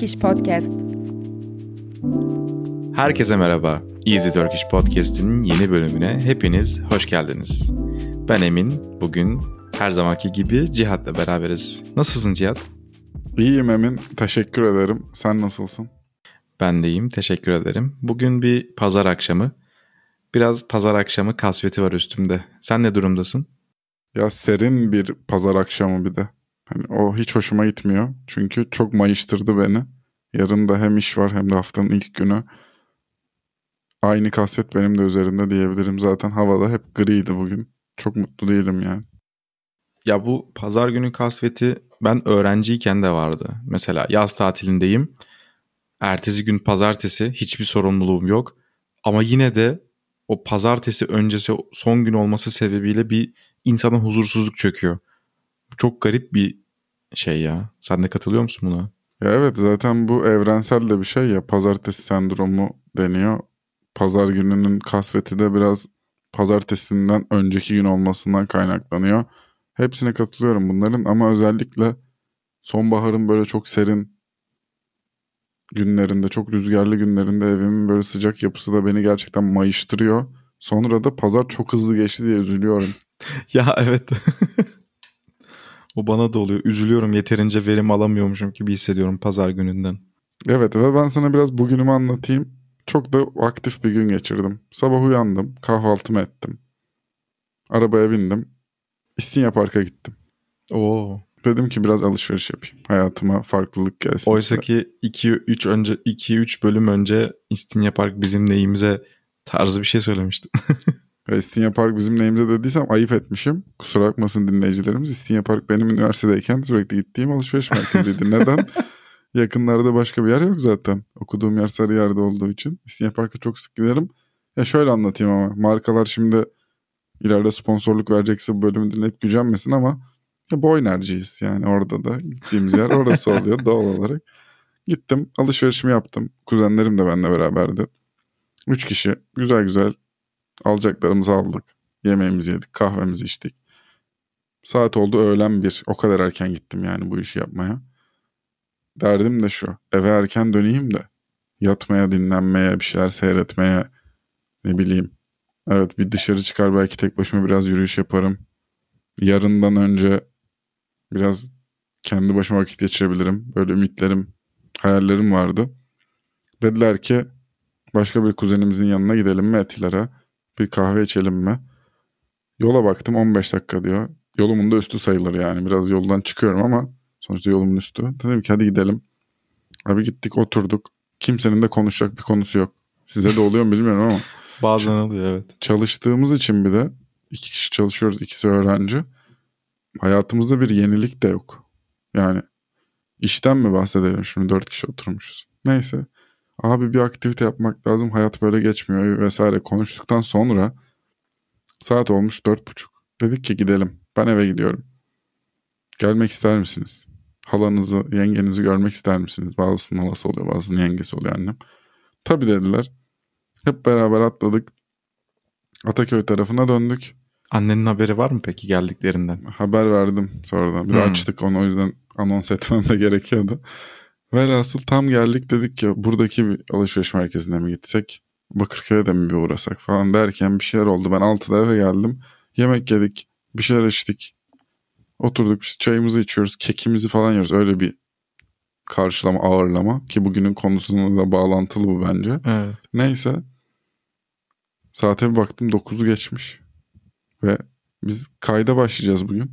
Turkish Podcast. Herkese merhaba. Easy Turkish Podcast'in yeni bölümüne hepiniz hoş geldiniz. Ben Emin. Bugün her zamanki gibi Cihat'la beraberiz. Nasılsın Cihat? İyiyim Emin. Teşekkür ederim. Sen nasılsın? Ben de iyiyim. Teşekkür ederim. Bugün bir pazar akşamı. Biraz pazar akşamı kasveti var üstümde. Sen ne durumdasın? Ya serin bir pazar akşamı bir de. Hani o hiç hoşuma gitmiyor. Çünkü çok mayıştırdı beni. Yarın da hem iş var hem de haftanın ilk günü. Aynı kasvet benim de üzerinde diyebilirim. Zaten havada hep griydi bugün. Çok mutlu değilim yani. Ya bu pazar günü kasveti ben öğrenciyken de vardı. Mesela yaz tatilindeyim. Ertesi gün pazartesi hiçbir sorumluluğum yok. Ama yine de o pazartesi öncesi son gün olması sebebiyle bir insana huzursuzluk çöküyor. Çok garip bir şey ya. Sen de katılıyor musun buna? Ya evet zaten bu evrensel de bir şey ya. Pazartesi sendromu deniyor. Pazar gününün kasveti de biraz pazartesinden önceki gün olmasından kaynaklanıyor. Hepsine katılıyorum bunların ama özellikle sonbaharın böyle çok serin günlerinde, çok rüzgarlı günlerinde evimin böyle sıcak yapısı da beni gerçekten mayıştırıyor. Sonra da pazar çok hızlı geçti diye üzülüyorum. ya evet. o bana da oluyor. Üzülüyorum yeterince verim alamıyormuşum gibi hissediyorum pazar gününden. Evet ve ben sana biraz bugünümü anlatayım. Çok da aktif bir gün geçirdim. Sabah uyandım, kahvaltımı ettim. Arabaya bindim. İstinye Park'a gittim. Oo. Dedim ki biraz alışveriş yapayım. Hayatıma farklılık gelsin. Oysa ki 2-3 önce 2-3 bölüm önce İstinye Park bizim neyimize tarzı bir şey söylemiştim. İstinye Park bizim neyimize dediysem ayıp etmişim. Kusura bakmasın dinleyicilerimiz. İstinye Park benim üniversitedeyken sürekli gittiğim alışveriş merkeziydi. Neden? Yakınlarda başka bir yer yok zaten. Okuduğum yer Sarıyer'de olduğu için. İstinye Park'a çok sık giderim. Ya şöyle anlatayım ama. Markalar şimdi ileride sponsorluk verecekse bu bölümü dinleyip gücenmesin ama ya boy enerjiyiz yani orada da gittiğimiz yer orası oluyor doğal olarak. Gittim alışverişimi yaptım. Kuzenlerim de benimle beraberdi. Üç kişi güzel güzel alacaklarımızı aldık. Yemeğimizi yedik, kahvemizi içtik. Saat oldu öğlen bir. O kadar erken gittim yani bu işi yapmaya. Derdim de şu. Eve erken döneyim de yatmaya, dinlenmeye, bir şeyler seyretmeye ne bileyim. Evet bir dışarı çıkar belki tek başıma biraz yürüyüş yaparım. Yarından önce biraz kendi başıma vakit geçirebilirim. Böyle ümitlerim, hayallerim vardı. Dediler ki başka bir kuzenimizin yanına gidelim mi Etiler'e? Bir kahve içelim mi? Yola baktım 15 dakika diyor. Yolumun da üstü sayılır yani. Biraz yoldan çıkıyorum ama sonuçta yolumun üstü. Dedim ki hadi gidelim. Abi gittik oturduk. Kimsenin de konuşacak bir konusu yok. Size de oluyor mu bilmiyorum ama. Bazen oluyor evet. Çalıştığımız için bir de iki kişi çalışıyoruz. ikisi öğrenci. Hayatımızda bir yenilik de yok. Yani işten mi bahsedelim şimdi dört kişi oturmuşuz. Neyse. Abi bir aktivite yapmak lazım. Hayat böyle geçmiyor vesaire konuştuktan sonra saat olmuş dört buçuk. Dedik ki gidelim. Ben eve gidiyorum. Gelmek ister misiniz? Halanızı, yengenizi görmek ister misiniz? Bazısının halası oluyor, bazısının yengesi oluyor annem. Tabii dediler. Hep beraber atladık. Ataköy tarafına döndük. Annenin haberi var mı peki geldiklerinden? Haber verdim sonradan. Bir hmm. açtık onu o yüzden anons etmem de gerekiyordu. Velhasıl tam geldik dedik ki buradaki bir alışveriş merkezine mi gitsek? Bakırköy'e de mi bir uğrasak falan derken bir şeyler oldu. Ben 6'da eve geldim. Yemek yedik. Bir şeyler içtik. Oturduk işte çayımızı içiyoruz. Kekimizi falan yiyoruz. Öyle bir karşılama ağırlama. Ki bugünün konusuna da bağlantılı bu bence. Evet. Neyse. Saate bir baktım 9'u geçmiş. Ve biz kayda başlayacağız bugün.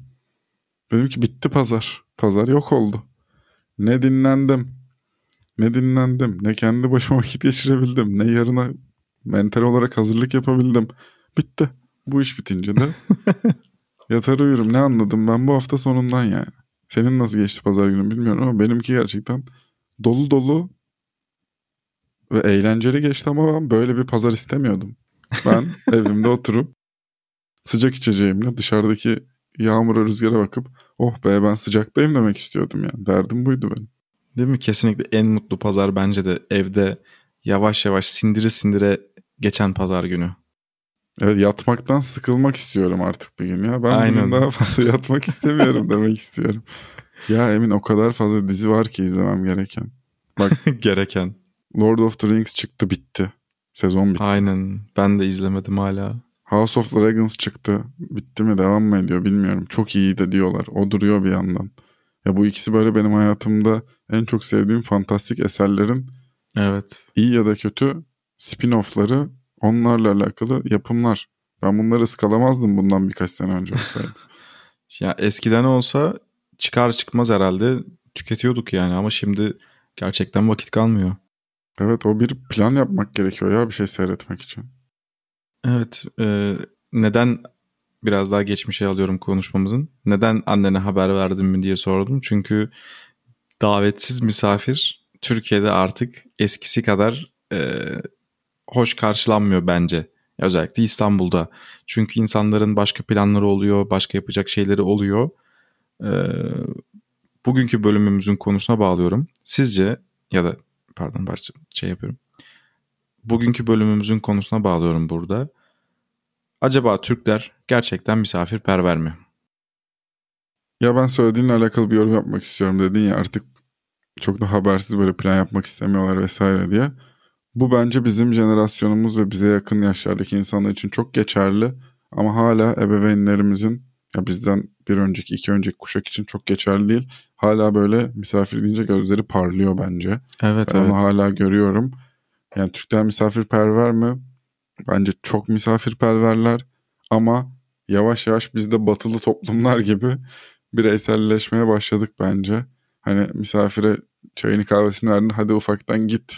Dedim ki bitti pazar. Pazar yok oldu. Ne dinlendim. Ne dinlendim. Ne kendi başıma vakit geçirebildim. Ne yarına mental olarak hazırlık yapabildim. Bitti. Bu iş bitince de yatar uyurum. Ne anladım ben bu hafta sonundan yani. Senin nasıl geçti pazar günü bilmiyorum ama benimki gerçekten dolu dolu ve eğlenceli geçti ama ben böyle bir pazar istemiyordum. Ben evimde oturup sıcak içeceğimle dışarıdaki yağmura rüzgara bakıp oh be ben sıcaktayım demek istiyordum yani. Derdim buydu benim. Değil mi? Kesinlikle en mutlu pazar bence de evde yavaş yavaş sindire sindire geçen pazar günü. Evet yatmaktan sıkılmak istiyorum artık bir gün ya. Ben Aynen. bugün daha fazla yatmak istemiyorum demek istiyorum. Ya Emin o kadar fazla dizi var ki izlemem gereken. Bak Gereken. Lord of the Rings çıktı bitti. Sezon bitti. Aynen. Ben de izlemedim hala. House of Dragons çıktı. Bitti mi devam mı ediyor bilmiyorum. Çok iyi de diyorlar. O duruyor bir yandan. Ya bu ikisi böyle benim hayatımda en çok sevdiğim fantastik eserlerin Evet. iyi ya da kötü spin-off'ları onlarla alakalı yapımlar. Ben bunları ıskalamazdım bundan birkaç sene önce olsaydı. Ya eskiden olsa çıkar çıkmaz herhalde tüketiyorduk yani ama şimdi gerçekten vakit kalmıyor. evet o bir plan yapmak gerekiyor ya bir şey seyretmek için. Evet. e, neden biraz daha geçmişe alıyorum konuşmamızın. Neden annene haber verdin mi diye sordum. Çünkü davetsiz misafir Türkiye'de artık eskisi kadar e, hoş karşılanmıyor bence. Özellikle İstanbul'da. Çünkü insanların başka planları oluyor, başka yapacak şeyleri oluyor. E, bugünkü bölümümüzün konusuna bağlıyorum. Sizce ya da pardon şey yapıyorum. Bugünkü bölümümüzün konusuna bağlıyorum burada. Acaba Türkler gerçekten misafirperver mi? Ya ben söylediğinle alakalı bir yorum yapmak istiyorum dedin ya artık çok da habersiz böyle plan yapmak istemiyorlar vesaire diye. Bu bence bizim jenerasyonumuz ve bize yakın yaşlardaki insanlar için çok geçerli. Ama hala ebeveynlerimizin ya bizden bir önceki iki önceki kuşak için çok geçerli değil. Hala böyle misafir deyince gözleri parlıyor bence. Evet Ben evet. onu hala görüyorum. Yani Türkler misafirperver mi? Bence çok misafirperverler. Ama yavaş yavaş biz de batılı toplumlar gibi bireyselleşmeye başladık bence. Hani misafire çayını kahvesini verdin hadi ufaktan git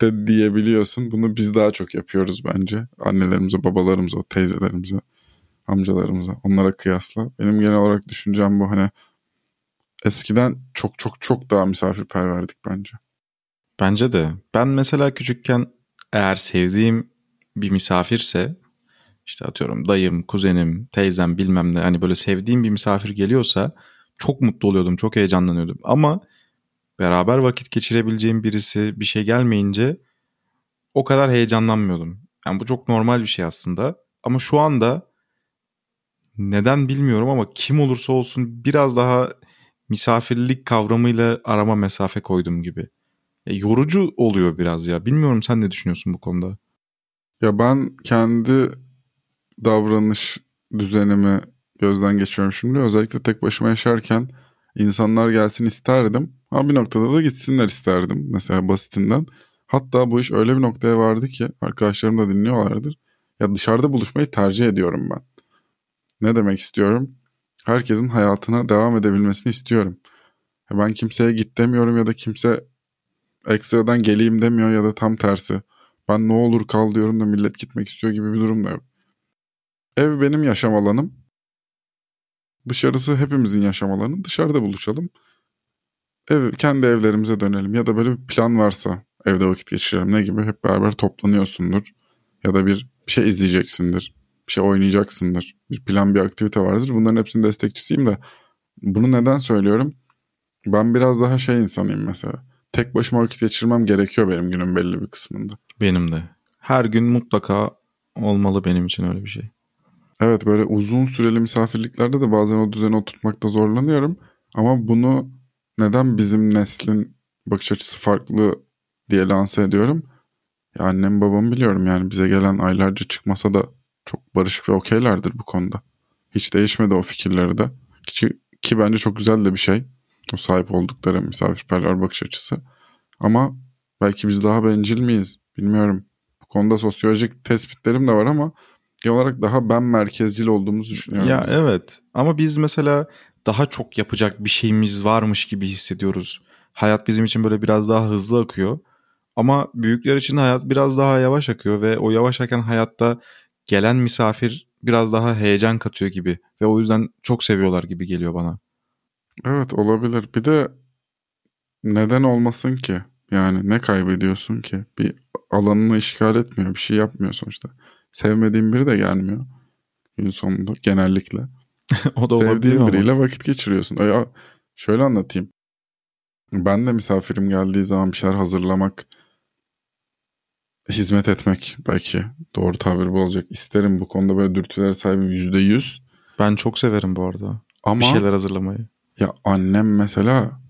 de diyebiliyorsun. Bunu biz daha çok yapıyoruz bence. Annelerimize, babalarımıza, teyzelerimize, amcalarımıza onlara kıyasla. Benim genel olarak düşüncem bu hani eskiden çok çok çok daha misafirperverdik bence. Bence de. Ben mesela küçükken eğer sevdiğim bir misafirse işte atıyorum dayım, kuzenim, teyzem bilmem ne hani böyle sevdiğim bir misafir geliyorsa çok mutlu oluyordum, çok heyecanlanıyordum. Ama beraber vakit geçirebileceğim birisi bir şey gelmeyince o kadar heyecanlanmıyordum. Yani bu çok normal bir şey aslında. Ama şu anda neden bilmiyorum ama kim olursa olsun biraz daha misafirlik kavramıyla arama mesafe koydum gibi. Ya yorucu oluyor biraz ya. Bilmiyorum sen ne düşünüyorsun bu konuda? Ya ben kendi davranış düzenimi gözden geçiriyorum şimdi. Özellikle tek başıma yaşarken insanlar gelsin isterdim. Ama bir noktada da gitsinler isterdim. Mesela basitinden. Hatta bu iş öyle bir noktaya vardı ki arkadaşlarım da dinliyorlardır. Ya dışarıda buluşmayı tercih ediyorum ben. Ne demek istiyorum? Herkesin hayatına devam edebilmesini istiyorum. Ya ben kimseye git demiyorum ya da kimse ekstradan geleyim demiyor ya da tam tersi. Ben ne olur kal diyorum da millet gitmek istiyor gibi bir durum da yok. Ev benim yaşam alanım. Dışarısı hepimizin yaşam alanı. Dışarıda buluşalım. Ev, kendi evlerimize dönelim. Ya da böyle bir plan varsa evde vakit geçirelim. Ne gibi? Hep beraber toplanıyorsundur. Ya da bir, bir şey izleyeceksindir. Bir şey oynayacaksındır. Bir plan, bir aktivite vardır. Bunların hepsinin destekçisiyim de. Bunu neden söylüyorum? Ben biraz daha şey insanıyım mesela. Tek başıma vakit geçirmem gerekiyor benim günün belli bir kısmında. Benim de. Her gün mutlaka olmalı benim için öyle bir şey. Evet böyle uzun süreli misafirliklerde de bazen o düzeni oturtmakta zorlanıyorum. Ama bunu neden bizim neslin bakış açısı farklı diye lanse ediyorum. Ya annem babamı biliyorum yani bize gelen aylarca çıkmasa da çok barışık ve okeylerdir bu konuda. Hiç değişmedi o fikirleri de. Ki, ki bence çok güzel de bir şey. O sahip oldukları misafirperver bakış açısı. Ama belki biz daha bencil miyiz bilmiyorum. Bu konuda sosyolojik tespitlerim de var ama genel olarak daha ben merkezcil olduğumuzu düşünüyorum. Ya biz. evet ama biz mesela daha çok yapacak bir şeyimiz varmış gibi hissediyoruz. Hayat bizim için böyle biraz daha hızlı akıyor. Ama büyükler için hayat biraz daha yavaş akıyor ve o yavaş akan hayatta gelen misafir biraz daha heyecan katıyor gibi ve o yüzden çok seviyorlar gibi geliyor bana. Evet olabilir. Bir de neden olmasın ki? Yani ne kaybediyorsun ki? Bir alanını işgal etmiyor. Bir şey yapmıyor sonuçta. Sevmediğin biri de gelmiyor. Gün sonunda genellikle. o da Sevdiğin ama. biriyle vakit geçiriyorsun. Ya, şöyle anlatayım. Ben de misafirim geldiği zaman bir şeyler hazırlamak, hizmet etmek belki doğru tabir bu olacak. İsterim bu konuda böyle dürtülere sahibim yüzde yüz. Ben çok severim bu arada Ama bir şeyler hazırlamayı. Ya annem mesela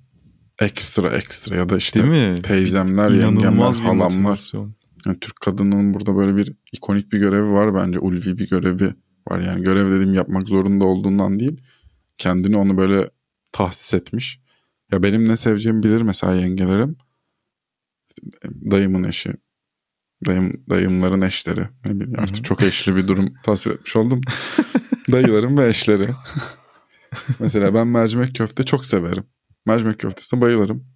ekstra ekstra ya da işte Değil mi? teyzemler, yengemler, İnanılmaz bir halamlar. motivasyon. Yani Türk kadının burada böyle bir ikonik bir görevi var bence. Ulvi bir görevi var. Yani görev dediğim yapmak zorunda olduğundan değil. Kendini onu böyle tahsis etmiş. Ya benim ne seveceğimi bilir mesela yengelerim. Dayımın eşi. Dayım, dayımların eşleri. Ne bileyim artık çok eşli bir durum tasvir etmiş oldum. Dayılarım ve eşleri. mesela ben mercimek köfte çok severim. Mercimek köftesine bayılırım.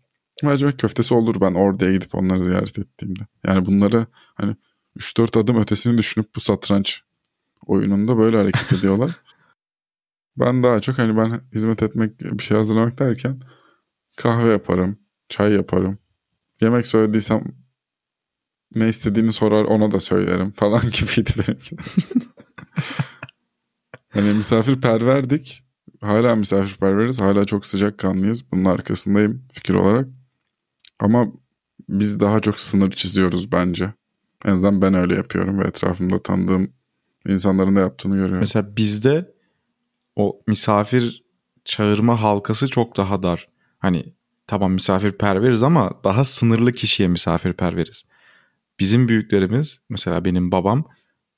Mercimek köftesi olur ben oraya gidip onları ziyaret ettiğimde. Yani bunları hani 3-4 adım ötesini düşünüp bu satranç oyununda böyle hareket ediyorlar. ben daha çok hani ben hizmet etmek bir şey hazırlamak derken kahve yaparım, çay yaparım. Yemek söylediysem ne istediğini sorar ona da söylerim falan gibiydi benimki. hani misafirperverdik. Hala misafirperveriz. Hala çok sıcakkanlıyız. Bunun arkasındayım fikir olarak. Ama biz daha çok sınır çiziyoruz bence. En azından ben öyle yapıyorum ve etrafımda tanıdığım insanların da yaptığını görüyorum. Mesela bizde o misafir çağırma halkası çok daha dar. Hani tamam misafirperveriz ama daha sınırlı kişiye misafirperveriz. Bizim büyüklerimiz mesela benim babam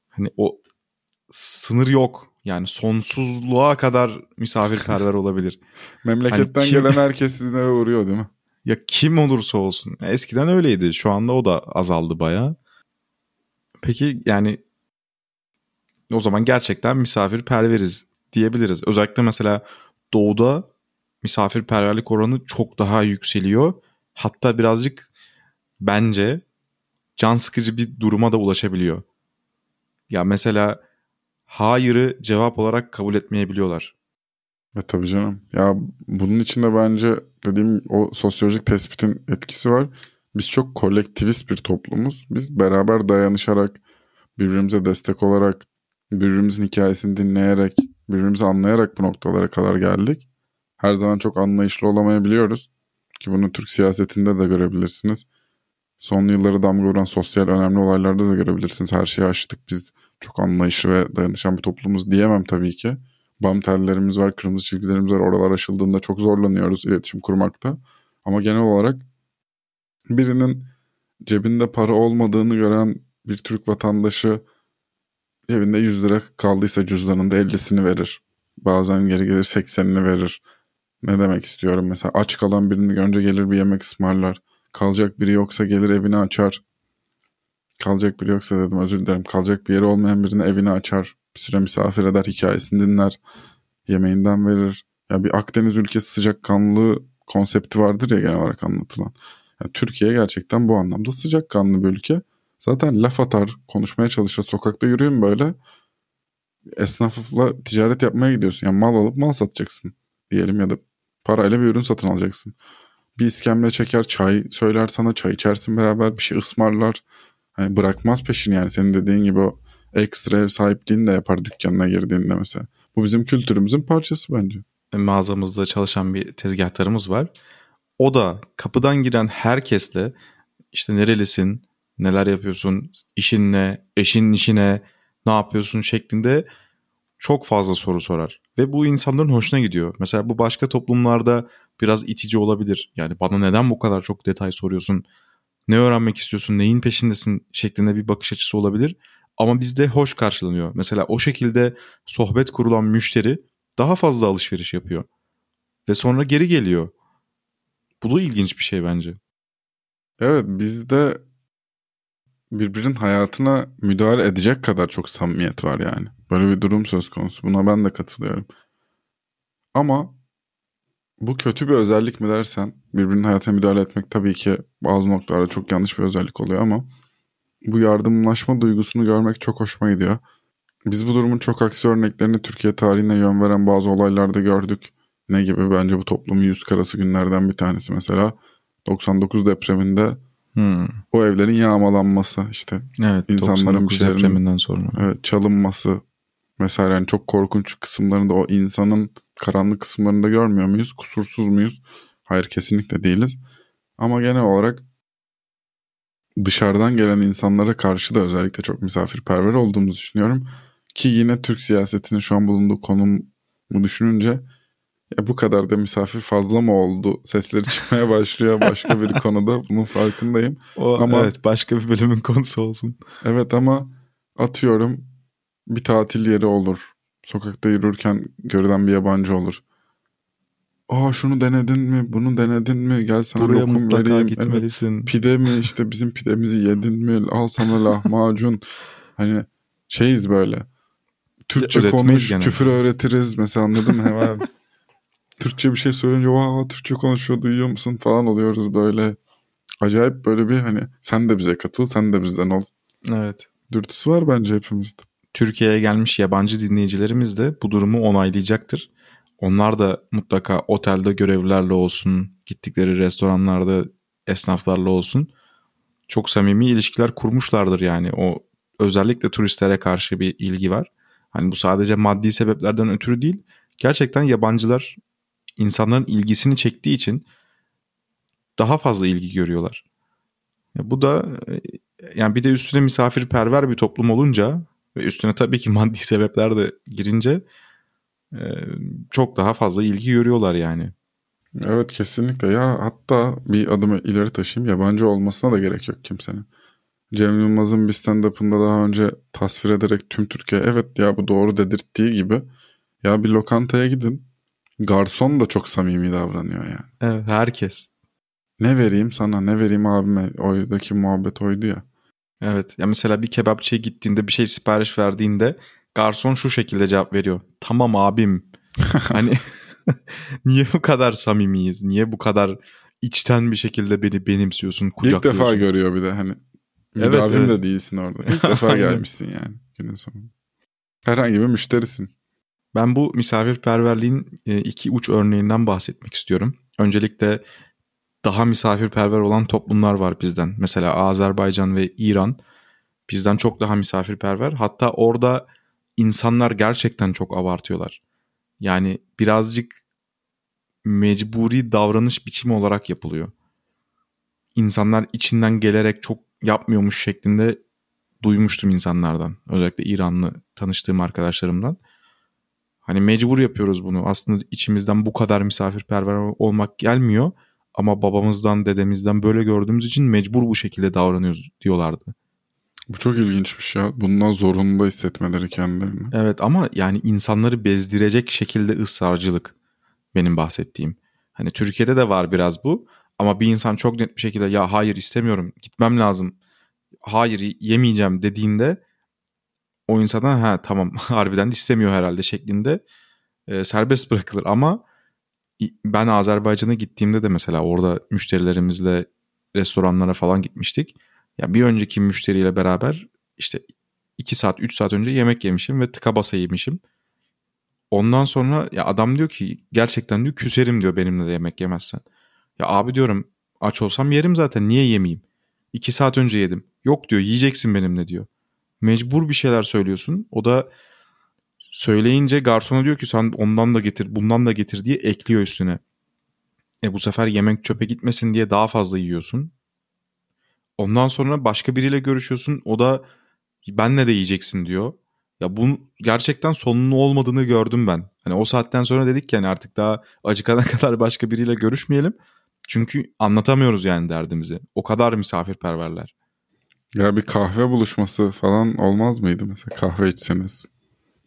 hani o sınır yok. Yani sonsuzluğa kadar misafirperver olabilir. Memleketten Hani kim- gelen herkes sizin eve uğruyor değil mi? Ya kim olursa olsun. Eskiden öyleydi. Şu anda o da azaldı bayağı. Peki yani o zaman gerçekten misafirperveriz diyebiliriz. Özellikle mesela doğuda misafirperverlik oranı çok daha yükseliyor. Hatta birazcık bence can sıkıcı bir duruma da ulaşabiliyor. Ya mesela hayırı cevap olarak kabul etmeyebiliyorlar. E tabii canım. Ya bunun içinde bence dediğim o sosyolojik tespitin etkisi var. Biz çok kolektivist bir toplumuz. Biz beraber dayanışarak, birbirimize destek olarak, birbirimizin hikayesini dinleyerek, birbirimizi anlayarak bu noktalara kadar geldik. Her zaman çok anlayışlı olamayabiliyoruz. Ki bunu Türk siyasetinde de görebilirsiniz. Son yılları damga vuran sosyal önemli olaylarda da görebilirsiniz. Her şeyi aştık. Biz çok anlayışlı ve dayanışan bir toplumuz diyemem tabii ki. Bam tellerimiz var, kırmızı çizgilerimiz var. Oralar aşıldığında çok zorlanıyoruz iletişim kurmakta. Ama genel olarak birinin cebinde para olmadığını gören bir Türk vatandaşı cebinde 100 lira kaldıysa cüzdanında 50'sini verir. Bazen geri gelir 80'ini verir. Ne demek istiyorum mesela aç kalan birini görünce gelir bir yemek ısmarlar. Kalacak biri yoksa gelir evini açar. Kalacak biri yoksa dedim özür dilerim. Kalacak bir yeri olmayan birinin evini açar. Bir süre misafir eder, hikayesini dinler. Yemeğinden verir. Ya bir Akdeniz ülkesi sıcakkanlı konsepti vardır ya genel olarak anlatılan. Yani Türkiye gerçekten bu anlamda sıcakkanlı bir ülke. Zaten laf atar, konuşmaya çalışır. Sokakta yürüyün böyle. Esnafla ticaret yapmaya gidiyorsun. Yani mal alıp mal satacaksın diyelim ya da parayla bir ürün satın alacaksın. Bir iskemle çeker, çay söyler sana, çay içersin beraber, bir şey ısmarlar. Hani bırakmaz peşini yani senin dediğin gibi o ekstra ev sahipliğini de yapar dükkanına girdiğinde mesela. Bu bizim kültürümüzün parçası bence. mağazamızda çalışan bir tezgahtarımız var. O da kapıdan giren herkesle işte nerelisin, neler yapıyorsun, işin ne, eşinin işine, ne yapıyorsun şeklinde çok fazla soru sorar. Ve bu insanların hoşuna gidiyor. Mesela bu başka toplumlarda biraz itici olabilir. Yani bana neden bu kadar çok detay soruyorsun, ne öğrenmek istiyorsun, neyin peşindesin şeklinde bir bakış açısı olabilir. Ama bizde hoş karşılanıyor. Mesela o şekilde sohbet kurulan müşteri daha fazla alışveriş yapıyor. Ve sonra geri geliyor. Bu da ilginç bir şey bence. Evet bizde birbirinin hayatına müdahale edecek kadar çok samimiyet var yani. Böyle bir durum söz konusu. Buna ben de katılıyorum. Ama bu kötü bir özellik mi dersen birbirinin hayatına müdahale etmek tabii ki bazı noktalarda çok yanlış bir özellik oluyor ama bu yardımlaşma duygusunu görmek çok hoşuma gidiyor. Biz bu durumun çok aksi örneklerini Türkiye tarihine yön veren bazı olaylarda gördük. Ne gibi bence bu toplumun yüz karası günlerden bir tanesi mesela 99 depreminde Hmm. o evlerin yağmalanması işte Evet. İnsanların 99 üzerine- depreminden sonra. evet, çalınması vesaire yani çok korkunç kısımlarında o insanın karanlık kısımlarında görmüyor muyuz? Kusursuz muyuz? Hayır kesinlikle değiliz. Ama genel olarak dışarıdan gelen insanlara karşı da özellikle çok misafirperver olduğumuzu düşünüyorum. Ki yine Türk siyasetinin şu an bulunduğu konumu düşününce Ya bu kadar da misafir fazla mı oldu? Sesleri çıkmaya başlıyor başka bir konuda. Bunun farkındayım. O, Ama- evet başka bir bölümün konusu olsun. Evet ama atıyorum bir tatil yeri olur. Sokakta yürürken görülen bir yabancı olur. Aa şunu denedin mi? Bunu denedin mi? Gel sana Buraya lokum mutlaka vereyim. Evet. gitmelisin. Pide mi işte bizim pidemizi yedin mi? Al sana lahmacun. hani şeyiz böyle. Türkçe Öğretmeyiz konuş, genelde. küfür öğretiriz mesela anladın mı? Hemen Türkçe bir şey söyleyince vaa Türkçe konuşuyor duyuyor musun falan oluyoruz böyle. Acayip böyle bir hani sen de bize katıl sen de bizden ol. Evet. Dürtüsü var bence hepimizde. Türkiye'ye gelmiş yabancı dinleyicilerimiz de bu durumu onaylayacaktır. Onlar da mutlaka otelde görevlilerle olsun, gittikleri restoranlarda esnaflarla olsun çok samimi ilişkiler kurmuşlardır yani. O özellikle turistlere karşı bir ilgi var. Hani bu sadece maddi sebeplerden ötürü değil. Gerçekten yabancılar insanların ilgisini çektiği için daha fazla ilgi görüyorlar. Bu da e, yani bir de üstüne misafirperver bir toplum olunca ve üstüne tabii ki maddi sebepler de girince e, çok daha fazla ilgi görüyorlar yani. Evet kesinlikle ya hatta bir adımı ileri taşıyayım yabancı olmasına da gerek yok kimsenin. Cem Yılmaz'ın bir stand-up'ında daha önce tasvir ederek tüm Türkiye evet ya bu doğru dedirttiği gibi ya bir lokantaya gidin garson da çok samimi davranıyor yani. Evet herkes. Ne vereyim sana ne vereyim abime oydaki muhabbet oydu ya. Evet ya mesela bir kebapçıya gittiğinde bir şey sipariş verdiğinde garson şu şekilde cevap veriyor. Tamam abim. hani niye bu kadar samimiyiz? Niye bu kadar içten bir şekilde beni benimsiyorsun, İlk kucaklıyorsun? defa görüyor bir de hani Evet, müdavim evet. de değilsin orada. İlk defa gelmişsin yani günün sonunda. Herhangi bir müşterisin. Ben bu misafirperverliğin e, iki uç örneğinden bahsetmek istiyorum. Öncelikle daha misafirperver olan toplumlar var bizden. Mesela Azerbaycan ve İran bizden çok daha misafirperver. Hatta orada insanlar gerçekten çok abartıyorlar. Yani birazcık mecburi davranış biçimi olarak yapılıyor. İnsanlar içinden gelerek çok yapmıyormuş şeklinde duymuştum insanlardan. Özellikle İranlı tanıştığım arkadaşlarımdan. Hani mecbur yapıyoruz bunu. Aslında içimizden bu kadar misafirperver olmak gelmiyor. Ama babamızdan, dedemizden böyle gördüğümüz için mecbur bu şekilde davranıyoruz diyorlardı. Bu çok ilginçmiş ya. Bundan zorunda hissetmeleri kendilerini. Evet ama yani insanları bezdirecek şekilde ısrarcılık benim bahsettiğim. Hani Türkiye'de de var biraz bu. Ama bir insan çok net bir şekilde ya hayır istemiyorum gitmem lazım. Hayır yemeyeceğim dediğinde o insana ha tamam harbiden de istemiyor herhalde şeklinde e, serbest bırakılır. Ama ben Azerbaycan'a gittiğimde de mesela orada müşterilerimizle restoranlara falan gitmiştik. Ya bir önceki müşteriyle beraber işte 2 saat 3 saat önce yemek yemişim ve tıka basa yemişim. Ondan sonra ya adam diyor ki gerçekten diyor küserim diyor benimle de yemek yemezsen. Ya abi diyorum aç olsam yerim zaten niye yemeyeyim? 2 saat önce yedim. Yok diyor yiyeceksin benimle diyor. Mecbur bir şeyler söylüyorsun. O da söyleyince garsona diyor ki sen ondan da getir bundan da getir diye ekliyor üstüne. E bu sefer yemek çöpe gitmesin diye daha fazla yiyorsun. Ondan sonra başka biriyle görüşüyorsun. O da benle de yiyeceksin diyor. Ya bunun gerçekten sonunun olmadığını gördüm ben. Hani o saatten sonra dedik ki hani artık daha acıkana kadar başka biriyle görüşmeyelim. Çünkü anlatamıyoruz yani derdimizi. O kadar misafirperverler. Ya bir kahve buluşması falan olmaz mıydı mesela? Kahve içseniz.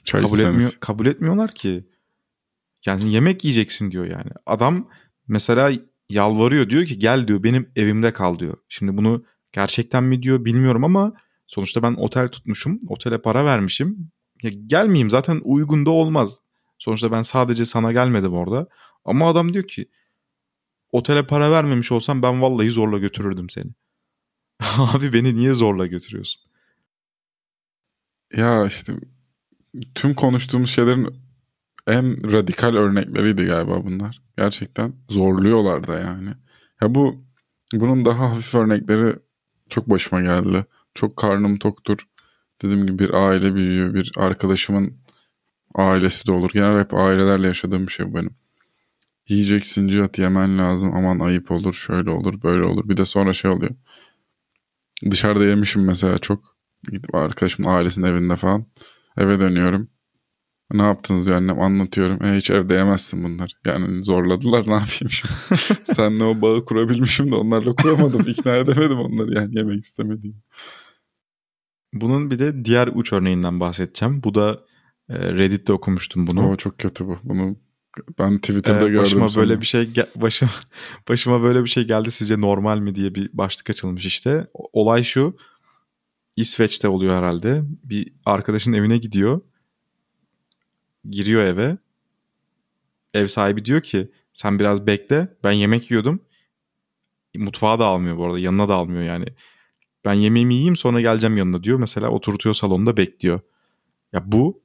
Çay kabul içseniz. etmiyor kabul etmiyorlar ki. Yani yemek yiyeceksin diyor yani. Adam mesela yalvarıyor diyor ki gel diyor benim evimde kal diyor. Şimdi bunu gerçekten mi diyor bilmiyorum ama sonuçta ben otel tutmuşum. Otele para vermişim. Ya gelmeyeyim zaten uygun da olmaz. Sonuçta ben sadece sana gelmedim orada. Ama adam diyor ki otele para vermemiş olsam ben vallahi zorla götürürdüm seni. Abi beni niye zorla götürüyorsun? Ya işte tüm konuştuğumuz şeylerin en radikal örnekleriydi galiba bunlar. Gerçekten zorluyorlar da yani. Ya bu bunun daha hafif örnekleri çok başıma geldi. Çok karnım toktur. Dediğim gibi bir aile büyüğü, bir arkadaşımın ailesi de olur. Genel hep ailelerle yaşadığım bir şey bu benim. Yiyeceksin Cihat yemen lazım. Aman ayıp olur, şöyle olur, böyle olur. Bir de sonra şey oluyor. Dışarıda yemişim mesela çok. Arkadaşımın ailesinin evinde falan. Eve dönüyorum. Ne yaptınız diyor annem anlatıyorum. E, hiç evde yemezsin bunlar. Yani zorladılar ne yapayım şimdi. Senle o bağı kurabilmişim de onlarla kuramadım. İkna edemedim onları yani yemek istemediğim. Bunun bir de diğer uç örneğinden bahsedeceğim. Bu da e, Reddit'te okumuştum bunu. O çok kötü bu. Bunu ben Twitter'da Evet, gördüm. başıma böyle sanırım. bir şey başıma başıma böyle bir şey geldi sizce normal mi diye bir başlık açılmış işte. Olay şu. İsveç'te oluyor herhalde. Bir arkadaşın evine gidiyor. Giriyor eve. Ev sahibi diyor ki sen biraz bekle. Ben yemek yiyordum. Mutfağa da almıyor bu arada. Yanına da almıyor yani. Ben yemeğimi yiyeyim sonra geleceğim yanına diyor. Mesela oturtuyor salonda bekliyor. Ya bu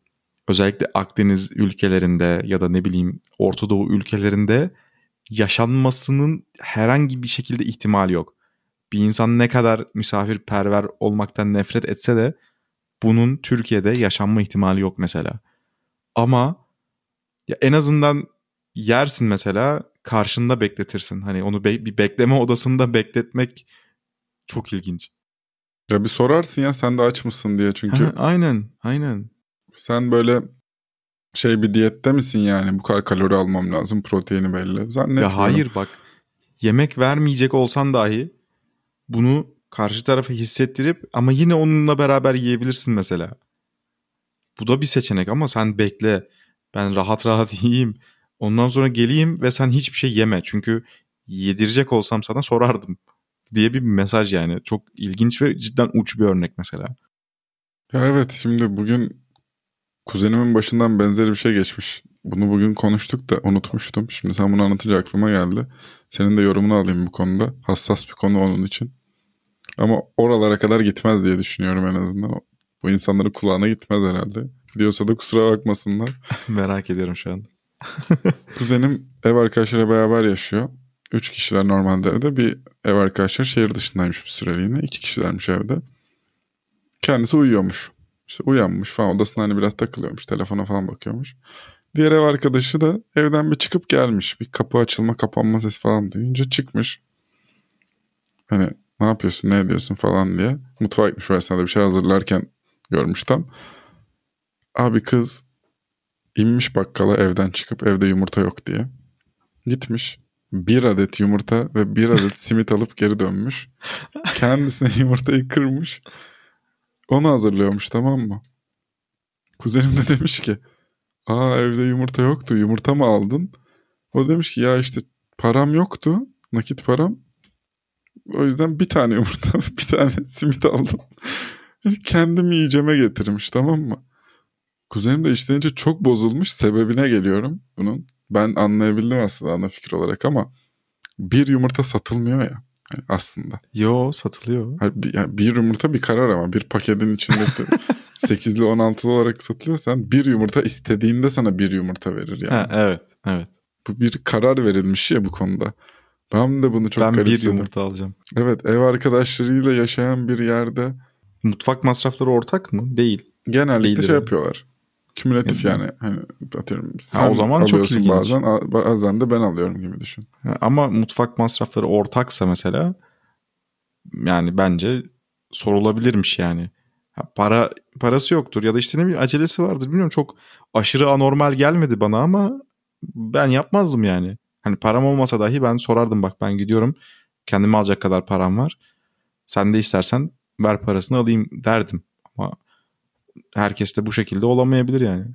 özellikle Akdeniz ülkelerinde ya da ne bileyim Orta Doğu ülkelerinde yaşanmasının herhangi bir şekilde ihtimali yok. Bir insan ne kadar misafirperver olmaktan nefret etse de bunun Türkiye'de yaşanma ihtimali yok mesela. Ama ya en azından yersin mesela karşında bekletirsin. Hani onu be- bir bekleme odasında bekletmek çok ilginç. Ya bir sorarsın ya sen de aç mısın diye çünkü. Aynen, aynen. Sen böyle şey bir diyette misin yani bu kadar kalori almam lazım proteini belli. Zannetmiyorum. Ya hayır bak yemek vermeyecek olsan dahi bunu karşı tarafa hissettirip ama yine onunla beraber yiyebilirsin mesela. Bu da bir seçenek ama sen bekle. Ben rahat rahat yiyeyim. Ondan sonra geleyim ve sen hiçbir şey yeme. Çünkü yedirecek olsam sana sorardım diye bir mesaj yani. Çok ilginç ve cidden uç bir örnek mesela. Ya evet şimdi bugün kuzenimin başından benzeri bir şey geçmiş. Bunu bugün konuştuk da unutmuştum. Şimdi sen bunu anlatınca aklıma geldi. Senin de yorumunu alayım bu konuda. Hassas bir konu onun için. Ama oralara kadar gitmez diye düşünüyorum en azından. Bu insanların kulağına gitmez herhalde. Diyorsa da kusura bakmasınlar. Merak ediyorum şu an. Kuzenim ev arkadaşlarıyla beraber yaşıyor. Üç kişiler normalde evde. Bir ev arkadaşları şehir dışındaymış bir süreliğine. İki kişilermiş evde. Kendisi uyuyormuş. İşte uyanmış falan odasında hani biraz takılıyormuş. Telefona falan bakıyormuş. Diğer ev arkadaşı da evden bir çıkıp gelmiş. Bir kapı açılma kapanma sesi falan duyunca çıkmış. Hani ne yapıyorsun ne ediyorsun falan diye. Mutfağa gitmiş o esnada bir şey hazırlarken görmüş tam. Abi kız inmiş bakkala evden çıkıp evde yumurta yok diye. Gitmiş bir adet yumurta ve bir adet simit alıp geri dönmüş. Kendisine yumurtayı kırmış. Onu hazırlıyormuş tamam mı? Kuzenim de demiş ki aa evde yumurta yoktu yumurta mı aldın? O demiş ki ya işte param yoktu nakit param. O yüzden bir tane yumurta bir tane simit aldım. Kendim yiyeceğime getirmiş tamam mı? Kuzenim de işlenince çok bozulmuş sebebine geliyorum bunun. Ben anlayabildim aslında ana fikir olarak ama bir yumurta satılmıyor ya yani aslında. Yo satılıyor. Hayır, bir, yani bir yumurta bir karar ama bir paketin içinde 8'li 16'lı olarak satılıyorsan bir yumurta istediğinde sana bir yumurta verir yani. Ha, evet evet. Bu bir karar verilmiş ya bu konuda. Ben de bunu çok ben bir yumurta alacağım. Evet ev arkadaşlarıyla yaşayan bir yerde Mutfak masrafları ortak mı? Değil. genellikle Değildir şey yani. yapıyorlar. Kümülatif Yani. yani. Hani atıyorum sen o zaman çok ilginç. bazen bazen de ben alıyorum gibi düşün. Ha, Ama mutfak masrafları ortaksa mesela yani bence sorulabilirmiş yani. Para parası yoktur ya da işte ne bileyim acelesi vardır bilmiyorum çok aşırı anormal gelmedi bana ama ben yapmazdım yani. Hani param olmasa dahi ben sorardım bak ben gidiyorum kendime alacak kadar param var. Sen de istersen ver parasını alayım derdim. Ama herkes de bu şekilde olamayabilir yani.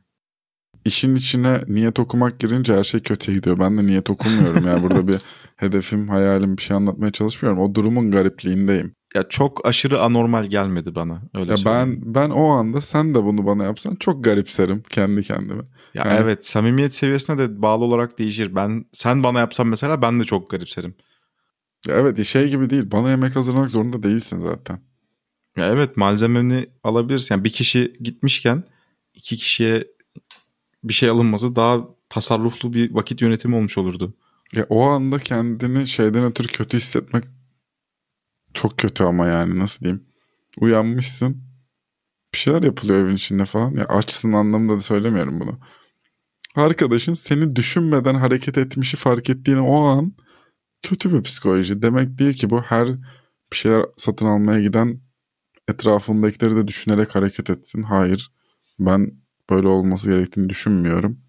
İşin içine niyet okumak girince her şey kötüye gidiyor. Ben de niyet okumuyorum. Yani burada bir hedefim, hayalim bir şey anlatmaya çalışmıyorum. O durumun garipliğindeyim. Ya çok aşırı anormal gelmedi bana öyle Ya söyleyeyim. ben ben o anda sen de bunu bana yapsan çok garipserim kendi kendime. Ya Yani- evet samimiyet seviyesine de bağlı olarak değişir. Ben sen bana yapsan mesela ben de çok garipserim. Ya evet şey gibi değil. Bana yemek hazırlamak zorunda değilsin zaten. Ya evet malzemeni alabilirsin. Yani bir kişi gitmişken iki kişiye bir şey alınması daha tasarruflu bir vakit yönetimi olmuş olurdu. Ya o anda kendini şeyden ötürü kötü hissetmek çok kötü ama yani nasıl diyeyim. Uyanmışsın. Bir şeyler yapılıyor evin içinde falan. Ya açsın anlamında da söylemiyorum bunu. Arkadaşın seni düşünmeden hareket etmişi fark ettiğini o an kötü bir psikoloji. Demek değil ki bu her bir şeyler satın almaya giden etrafındakileri de düşünerek hareket etsin. Hayır. Ben böyle olması gerektiğini düşünmüyorum.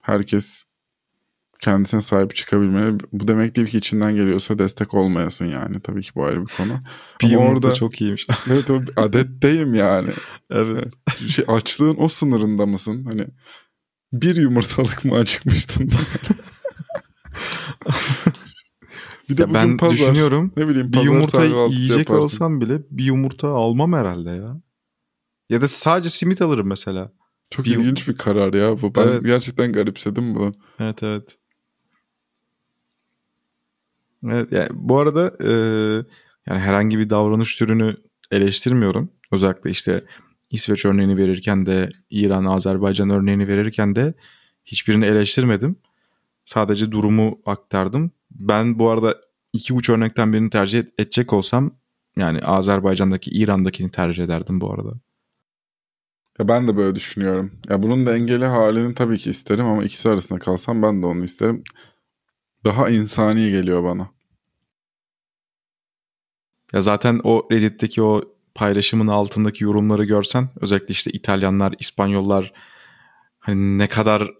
Herkes kendisine sahip çıkabilmeli. Bu demek değil ki içinden geliyorsa destek olmayasın yani. Tabii ki bu ayrı bir konu. bir Ama orada çok iyiymiş. evet o adetteyim yani. evet. Şey, açlığın o sınırında mısın? Hani bir yumurtalık mı acıkmıştın bir de ya ben pazar, düşünüyorum. Ne bileyim bir yumurta yiyecek yaparsın. olsam bile bir yumurta almam herhalde ya. Ya da sadece simit alırım mesela. Çok bir... ilginç bir karar ya bu. Ben evet. gerçekten garipsedim bunu. Evet evet. Evet yani bu arada e, yani herhangi bir davranış türünü eleştirmiyorum. Özellikle işte İsveç örneğini verirken de İran, Azerbaycan örneğini verirken de hiçbirini eleştirmedim. Sadece durumu aktardım. Ben bu arada iki uç örnekten birini tercih edecek olsam yani Azerbaycan'daki İran'dakini tercih ederdim bu arada. Ya ben de böyle düşünüyorum. Ya bunun dengeli halini tabii ki isterim ama ikisi arasında kalsam ben de onu isterim. Daha insani geliyor bana. Ya zaten o Reddit'teki o paylaşımın altındaki yorumları görsen özellikle işte İtalyanlar, İspanyollar hani ne kadar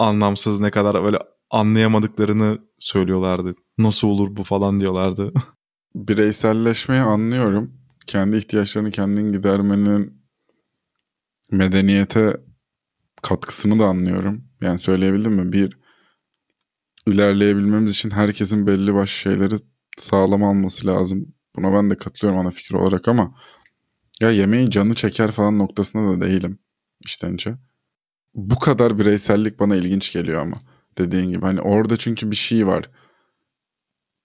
anlamsız, ne kadar böyle anlayamadıklarını söylüyorlardı. Nasıl olur bu falan diyorlardı. Bireyselleşmeyi anlıyorum. Kendi ihtiyaçlarını kendin gidermenin medeniyete katkısını da anlıyorum. Yani söyleyebildim mi? Bir ilerleyebilmemiz için herkesin belli başlı şeyleri sağlam alması lazım. Buna ben de katılıyorum ana fikir olarak ama ya yemeğin canı çeker falan noktasında da değilim iştence. Bu kadar bireysellik bana ilginç geliyor ama dediğin gibi. Hani orada çünkü bir şey var.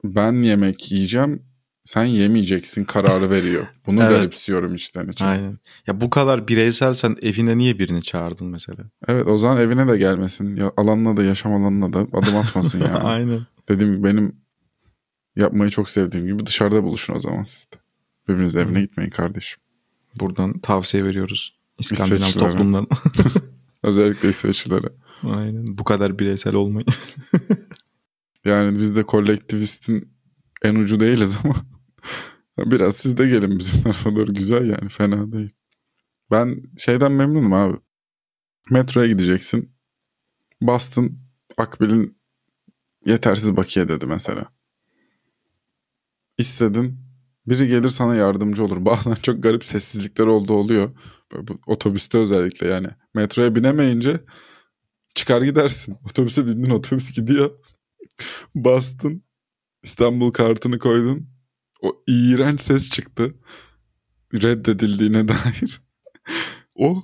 Ben yemek yiyeceğim sen yemeyeceksin kararı veriyor. Bunu evet. garipsiyorum içten içe. Aynen. Ya bu kadar bireysel sen evine niye birini çağırdın mesela? Evet o zaman evine de gelmesin. Ya, alanına da yaşam alanına da adım atmasın yani. Aynen. Dediğim benim yapmayı çok sevdiğim gibi dışarıda buluşun o zaman siz de. Birbirinizin evine gitmeyin kardeşim. Buradan tavsiye veriyoruz. İskandinav toplumlarına. Özellikle İsveçlilere. Aynen. Bu kadar bireysel olmayın. yani biz de kolektivistin en ucu değiliz ama biraz siz de gelin bizim tarafa doğru. Güzel yani fena değil. Ben şeyden memnunum abi. Metroya gideceksin. Bastın Akbil'in yetersiz bakiye dedi mesela. İstedin. Biri gelir sana yardımcı olur. Bazen çok garip sessizlikler oldu oluyor. Otobüste özellikle yani. Metroya binemeyince çıkar gidersin. Otobüse bindin otobüs gidiyor. Bastın. İstanbul kartını koydun. O iğrenç ses çıktı. Reddedildiğine dair. o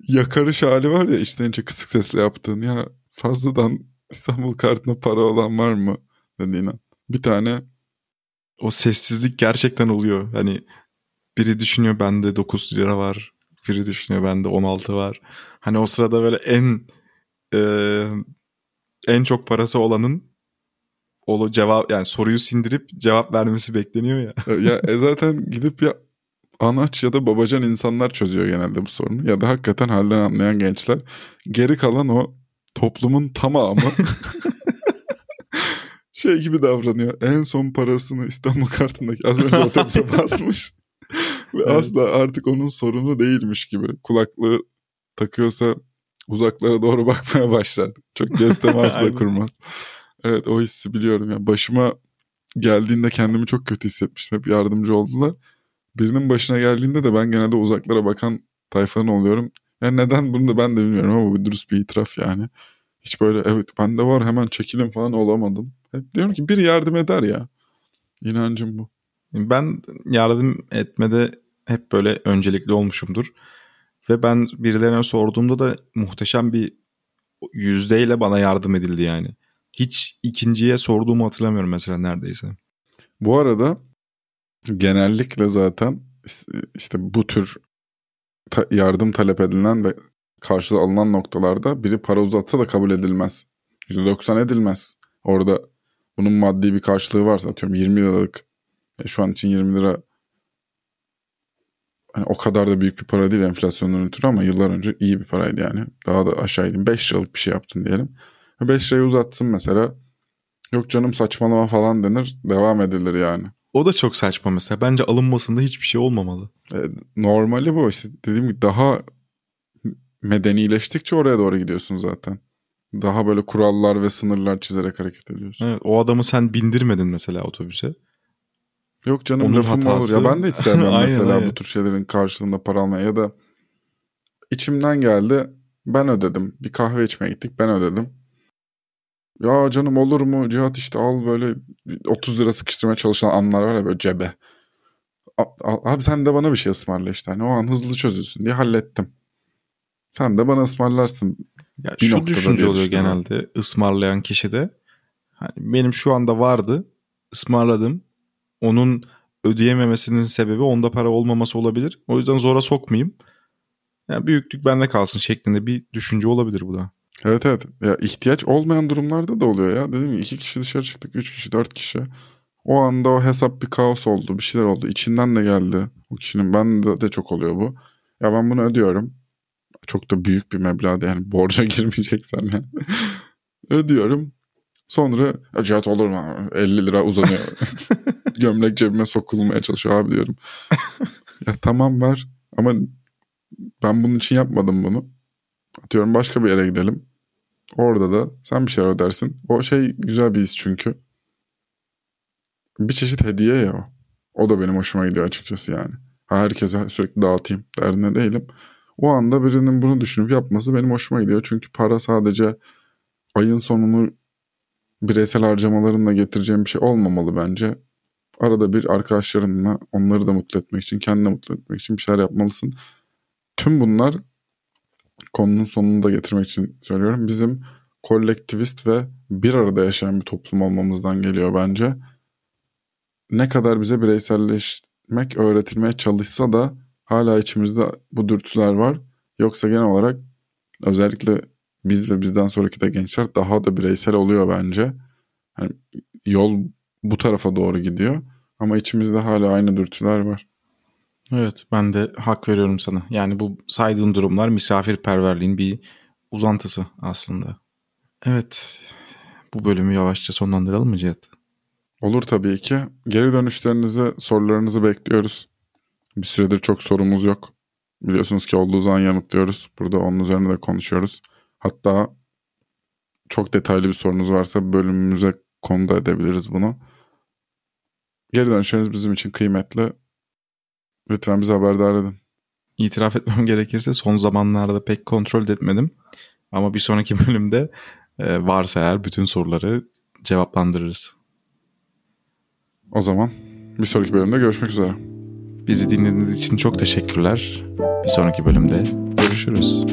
yakarış hali var ya içten içe kısık sesle yaptığın ya fazladan İstanbul kartına para olan var mı dediğin Bir tane o sessizlik gerçekten oluyor. Hani biri düşünüyor bende 9 lira var. Biri düşünüyor bende 16 var. Hani o sırada böyle en e, en çok parası olanın o cevap yani soruyu sindirip cevap vermesi bekleniyor ya. E, ya e zaten gidip ya anaç ya da babacan insanlar çözüyor genelde bu sorunu. Ya da hakikaten halden anlayan gençler. Geri kalan o toplumun tamamı şey gibi davranıyor. En son parasını İstanbul kartındaki az önce otobüse basmış. Ve evet. asla artık onun sorunu değilmiş gibi. Kulaklığı takıyorsa uzaklara doğru bakmaya başlar. Çok göz teması da kurmaz. Evet o hissi biliyorum. Yani başıma geldiğinde kendimi çok kötü hissetmiştim. Hep yardımcı oldular. Birinin başına geldiğinde de ben genelde uzaklara bakan tayfanın oluyorum. Yani neden bunu da ben de bilmiyorum ama bu dürüst bir itiraf yani. Hiç böyle evet bende var hemen çekilin falan olamadım. Hep diyorum ki bir yardım eder ya. İnancım bu. Ben yardım etmede hep böyle öncelikli olmuşumdur. Ve ben birilerine sorduğumda da muhteşem bir yüzdeyle bana yardım edildi yani. Hiç ikinciye sorduğumu hatırlamıyorum mesela neredeyse. Bu arada genellikle zaten işte bu tür yardım talep edilen ve karşılığı alınan noktalarda biri para uzatsa da kabul edilmez. %90 edilmez. Orada bunun maddi bir karşılığı varsa atıyorum 20 liralık e şu an için 20 lira hani o kadar da büyük bir para değil enflasyondan ötürü ama yıllar önce iyi bir paraydı yani. Daha da aşağıydım. 5 liralık bir şey yaptın diyelim. 5 lirayı uzatsın mesela. Yok canım saçmalama falan denir. Devam edilir yani. O da çok saçma mesela. Bence alınmasında hiçbir şey olmamalı. E, normali bu işte. Dediğim gibi daha medenileştikçe oraya doğru gidiyorsun zaten. Daha böyle kurallar ve sınırlar çizerek hareket ediyorsun. Evet, o adamı sen bindirmedin mesela otobüse. Yok canım Onun lafım hatası. olur. Ya ben de hiç sevmem Aynen, mesela aynen. bu tür şeylerin karşılığında para almaya ya da içimden geldi ben ödedim. Bir kahve içmeye gittik ben ödedim. Ya canım olur mu Cihat işte al böyle 30 lira sıkıştırmaya çalışan anlar var ya böyle cebe. Abi sen de bana bir şey ısmarla işte. Hani o an hızlı çözülsün diye hallettim. Sen de bana ısmarlarsın. Ya Bir şu düşünce oluyor genelde ısmarlayan kişi de. Hani benim şu anda vardı ısmarladım. Onun ödeyememesinin sebebi onda para olmaması olabilir. O yüzden zora sokmayayım. Yani büyüklük bende kalsın şeklinde bir düşünce olabilir bu da. Evet evet. Ya ihtiyaç olmayan durumlarda da oluyor ya. Dedim ya iki kişi dışarı çıktık. Üç kişi, dört kişi. O anda o hesap bir kaos oldu. Bir şeyler oldu. İçinden de geldi o kişinin. Ben de, de çok oluyor bu. Ya ben bunu ödüyorum. Çok da büyük bir meblağda yani borca girmeyeceksen yani. ödüyorum. Sonra "Ya Cihat olur mu? 50 lira uzanıyor. Gömlek cebime sokulmaya çalışıyor abi diyorum. ya tamam ver ama ben bunun için yapmadım bunu. Atıyorum başka bir yere gidelim. Orada da sen bir şeyler ödersin. O şey güzel bir his çünkü. Bir çeşit hediye ya o. O da benim hoşuma gidiyor açıkçası yani. Herkese sürekli dağıtayım derdine değilim. O anda birinin bunu düşünüp yapması benim hoşuma gidiyor. Çünkü para sadece ayın sonunu bireysel harcamalarınla getireceğim bir şey olmamalı bence. Arada bir arkadaşlarınla onları da mutlu etmek için, kendini mutlu etmek için bir şeyler yapmalısın. Tüm bunlar konunun sonunu da getirmek için söylüyorum. Bizim kolektivist ve bir arada yaşayan bir toplum olmamızdan geliyor bence. Ne kadar bize bireyselleşmek öğretilmeye çalışsa da hala içimizde bu dürtüler var. Yoksa genel olarak özellikle biz ve bizden sonraki de gençler daha da bireysel oluyor bence. Hani yol bu tarafa doğru gidiyor. Ama içimizde hala aynı dürtüler var. Evet ben de hak veriyorum sana. Yani bu saydığın durumlar misafirperverliğin bir uzantısı aslında. Evet bu bölümü yavaşça sonlandıralım mı Cihat? Olur tabii ki. Geri dönüşlerinizi, sorularınızı bekliyoruz. Bir süredir çok sorumuz yok. Biliyorsunuz ki olduğu zaman yanıtlıyoruz. Burada onun üzerine de konuşuyoruz. Hatta çok detaylı bir sorunuz varsa bölümümüze konu da edebiliriz bunu. Geri dönüşleriniz bizim için kıymetli. Lütfen bizi haberdar edin. İtiraf etmem gerekirse son zamanlarda pek kontrol etmedim. Ama bir sonraki bölümde e, varsa eğer bütün soruları cevaplandırırız. O zaman bir sonraki bölümde görüşmek üzere. Bizi dinlediğiniz için çok teşekkürler. Bir sonraki bölümde görüşürüz.